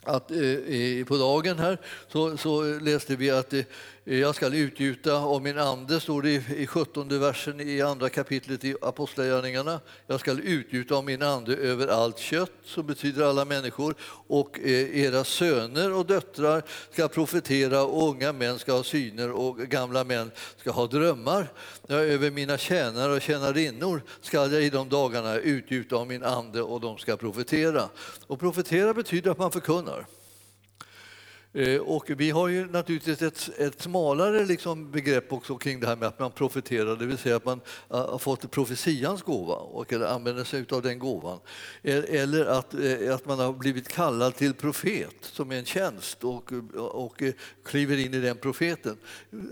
att eh, på dagen här så, så läste vi att eh, jag ska utgjuta av min ande, står det i 17 versen i andra kapitlet i Apostlagärningarna. Jag ska utgjuta av min ande över allt kött, som betyder alla människor, och eh, era söner och döttrar ska profetera, och unga män ska ha syner och gamla män ska ha drömmar. Över mina tjänare och tjänarinnor ska jag i de dagarna utgjuta av min ande och de ska profetera. Och profetera betyder att man förkunnar. Eh, och vi har ju naturligtvis ett, ett smalare liksom begrepp också kring det här med att man profeterar, det vill säga att man eh, har fått profetians gåva och eller använder sig av den gåvan. E-, eller att, eh, att man har blivit kallad till profet som är en tjänst och, och kliver in i den profeten,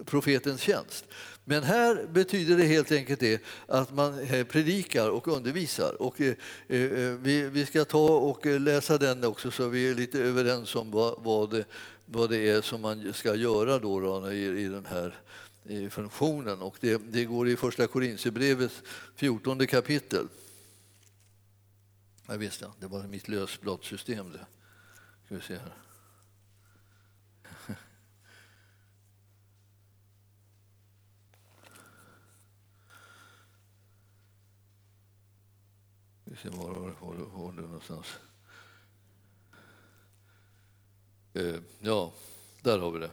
profetens tjänst. Men här betyder det helt enkelt det att man predikar och undervisar. Och vi ska ta och läsa den också så vi är lite överens om vad, vad det vad det är som man ska göra då, då i, i den här i funktionen. Och det, det går i Första Korinthierbrevets 14 kapitel. Jag visste, det var mitt lösbladssystem. Det. Ska vi se här. <laughs> Vi ser var, var, var, var det någonstans. Eh, ja, där har vi det.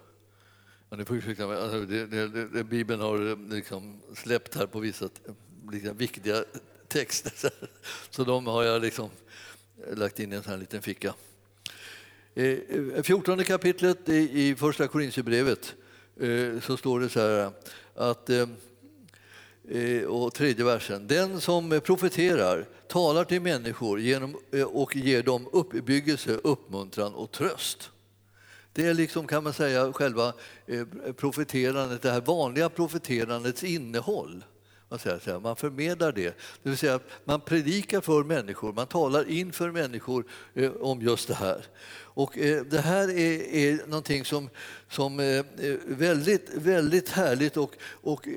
Ja, ni får ursäkta mig, alltså, det, det, det, Bibeln har eh, liksom släppt här på vissa liksom, viktiga texter. <laughs> Så de har jag liksom eh, lagt in i en sån här liten ficka. I eh, 14 kapitlet i Första Korinthierbrevet så står det så här att och tredje versen. Den som profeterar talar till människor genom, och ger dem uppbyggelse, uppmuntran och tröst. Det är liksom, kan man säga, själva eh, profeterandet, det här vanliga profeterandets innehåll. Man förmedlar det. Det vill säga man predikar för människor, man talar inför människor eh, om just det här. Och eh, det här är, är någonting som, som är väldigt, väldigt härligt och, och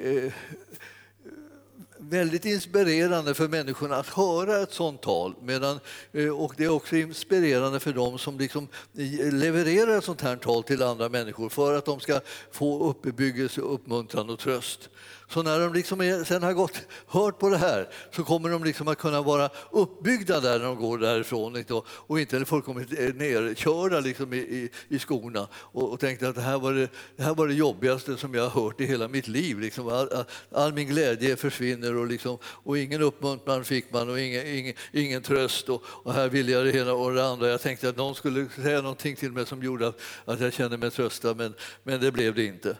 väldigt inspirerande för människorna att höra ett sånt tal. Medan, eh, och det är också inspirerande för dem som liksom eh, levererar ett sånt här tal till andra människor för att de ska få uppbyggelse, uppmuntran och tröst. Så när de liksom är, sen har gått, hört på det här så kommer de liksom att kunna vara uppbyggda där när de går därifrån liksom, och inte fullkomligt eh, nerkörda liksom i, i, i skorna och, och tänkte att det här, var det, det här var det jobbigaste som jag har hört i hela mitt liv. Liksom, all, all, min glädje försvinner och, liksom, och ingen uppmuntran fick man och ingen, ingen, ingen tröst och, och, här ville jag det ena och det andra. Jag tänkte att någon skulle säga någonting till mig som gjorde att, att jag kände mig tröstad men, men det blev det inte.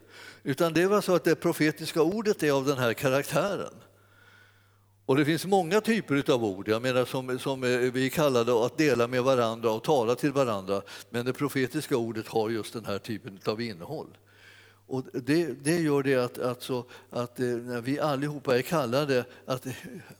Utan det var så att det profetiska ordet är av den här karaktären. Och det finns många typer av ord, jag menar som, som eh, vi kallade att dela med varandra och tala till varandra. Men det profetiska ordet har just den här typen av innehåll. Och det, det gör det att, alltså, att eh, när vi allihopa är kallade att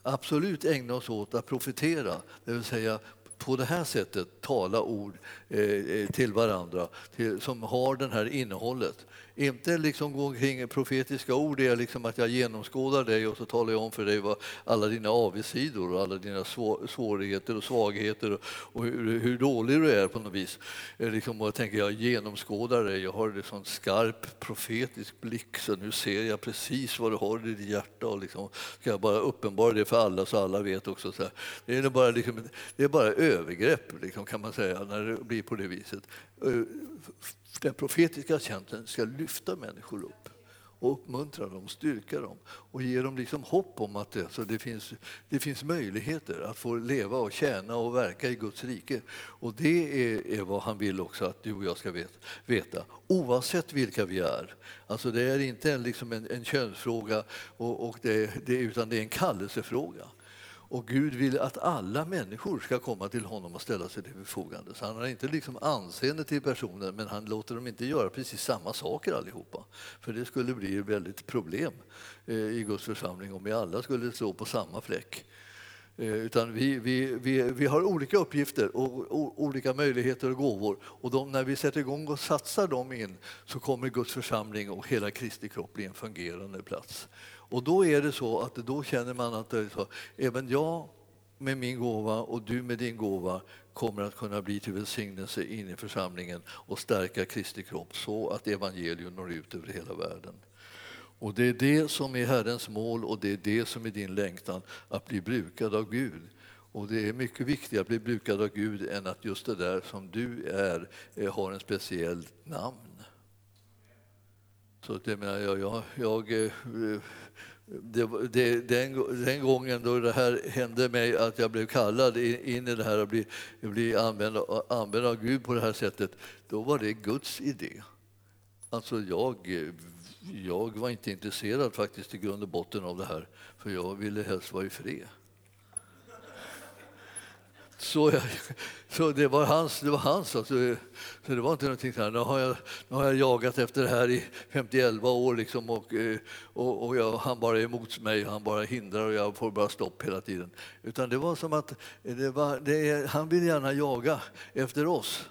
absolut ägna oss åt att profetera, det vill säga på det här sättet tala ord Eh, eh, till varandra till, som har det här innehållet. Inte liksom gå omkring profetiska ord, det är liksom att jag genomskådar dig och så talar jag om för dig vad alla dina avigsidor och alla dina svårigheter och svagheter och hur, hur dålig du är på något vis. Eh, liksom, och jag tänker jag genomskådar dig, jag har liksom en sån skarp profetisk blick så nu ser jag precis vad du har i ditt hjärta och liksom, ska jag bara uppenbara det för alla så alla vet också. Så här. Det, är bara, liksom, det är bara övergrepp liksom, kan man säga när det blir på det viset eh, den profetiska tjänsten ska lyfta människor upp och uppmuntra dem, styrka dem och ge dem liksom hopp om att det, så det, finns, det finns möjligheter att få leva och tjäna och verka i Guds rike. Och det är, är vad han vill också att du och jag ska veta, oavsett vilka vi är. Alltså det är inte en, liksom en, en könsfråga och, och det, det, utan det är en kallelsefråga. Och Gud vill att alla människor ska komma till honom och ställa sig till förfogande. Så han har inte liksom anseende till personer, men han låter dem inte göra precis samma saker allihopa. För det skulle bli ett väldigt problem eh, i Guds församling om vi alla skulle stå på samma fläck. Eh, utan vi, vi, vi, vi har olika uppgifter och olika möjligheter och gåvor. Och de, när vi sätter igång och satsar dem in så kommer Guds församling och hela Kristi kropp bli en fungerande plats. Och då är det så att då känner man att så, även jag med min gåva och du med din gåva kommer att kunna bli till välsignelse in i församlingen och stärka Kristi kropp så att evangelium når ut över hela världen. Och det är det som är Herrens mål och det är det som är din längtan, att bli brukad av Gud. Och det är mycket viktigare att bli brukad av Gud än att just det där som du är eh, har en speciellt namn. Så jag menar jag, jag, jag eh, det, det, den, den, gången då det här hände mig, att jag blev kallad in i det här och bli, bli använd, använd av Gud på det här sättet, då var det Guds idé. Alltså jag, jag var inte intresserad faktiskt i grund och botten av det här, för jag ville helst vara i fred. Så, jag, så det var hans. Det var hans alltså. så det var inte någonting så Nu har jag, nu har jag jagat efter det här i 51 år liksom och, eh, och, och jag, han bara är emot mig, han bara hindrar och jag får bara stopp hela tiden. Utan det var som att det var, det, han vill gärna jaga efter oss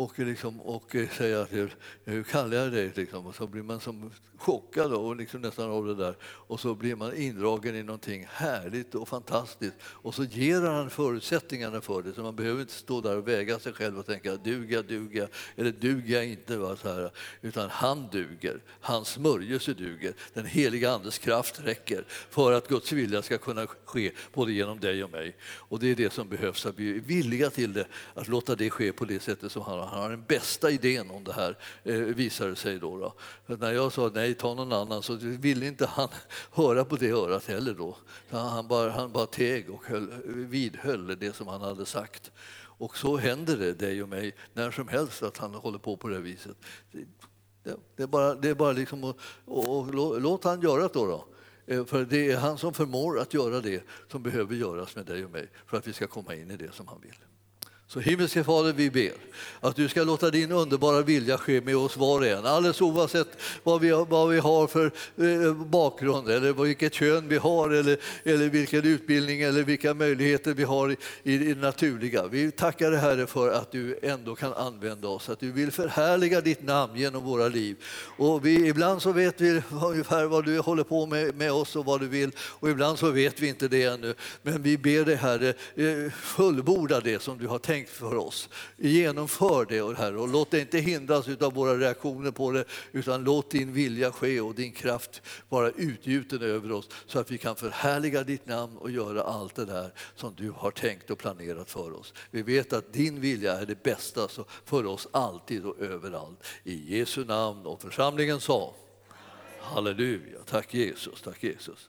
och, liksom, och eh, säga att eh, hur kallar jag dig? Liksom. Och så blir man som chockad och liksom nästan av det där. Och så blir man indragen i någonting härligt och fantastiskt. Och så ger han förutsättningarna för det. Så man behöver inte stå där och väga sig själv och tänka duga, duga eller duger jag inte? Va? Så här. Utan han duger, hans smörjelse duger. Den heliga Andes kraft räcker för att Guds vilja ska kunna ske både genom dig och mig. Och det är det som behövs, att vi är villiga till det, att låta det ske på det sättet som han har han har den bästa idén om det här, eh, visade sig då. då. när jag sa nej, ta någon annan, så ville inte han <laughs> höra på det örat heller. Då. Han, bara, han bara teg och höll, vidhöll det som han hade sagt. Och så händer det dig och mig när som helst att han håller på på det viset. Det är bara, det är bara liksom att, och, och, låt han göra det då. då. Eh, för det är han som förmår att göra det som behöver göras med dig och mig för att vi ska komma in i det som han vill. Så himmelske Fader, vi ber att du ska låta din underbara vilja ske med oss var och en, alldeles oavsett vad vi, vad vi har för eh, bakgrund eller vilket kön vi har eller, eller vilken utbildning eller vilka möjligheter vi har i, i det naturliga. Vi tackar dig Herre för att du ändå kan använda oss, att du vill förhärliga ditt namn genom våra liv. Och vi, ibland så vet vi ungefär vad du håller på med, med oss och vad du vill och ibland så vet vi inte det ännu. Men vi ber dig Herre, eh, fullborda det som du har tänkt tänkt för oss. Genomför det, Herre, och låt det inte hindras av våra reaktioner på det, utan låt din vilja ske och din kraft vara utgjuten över oss så att vi kan förhärliga ditt namn och göra allt det där som du har tänkt och planerat för oss. Vi vet att din vilja är det bästa för oss alltid och överallt. I Jesu namn och församlingen sa Halleluja, tack Jesus, tack Jesus.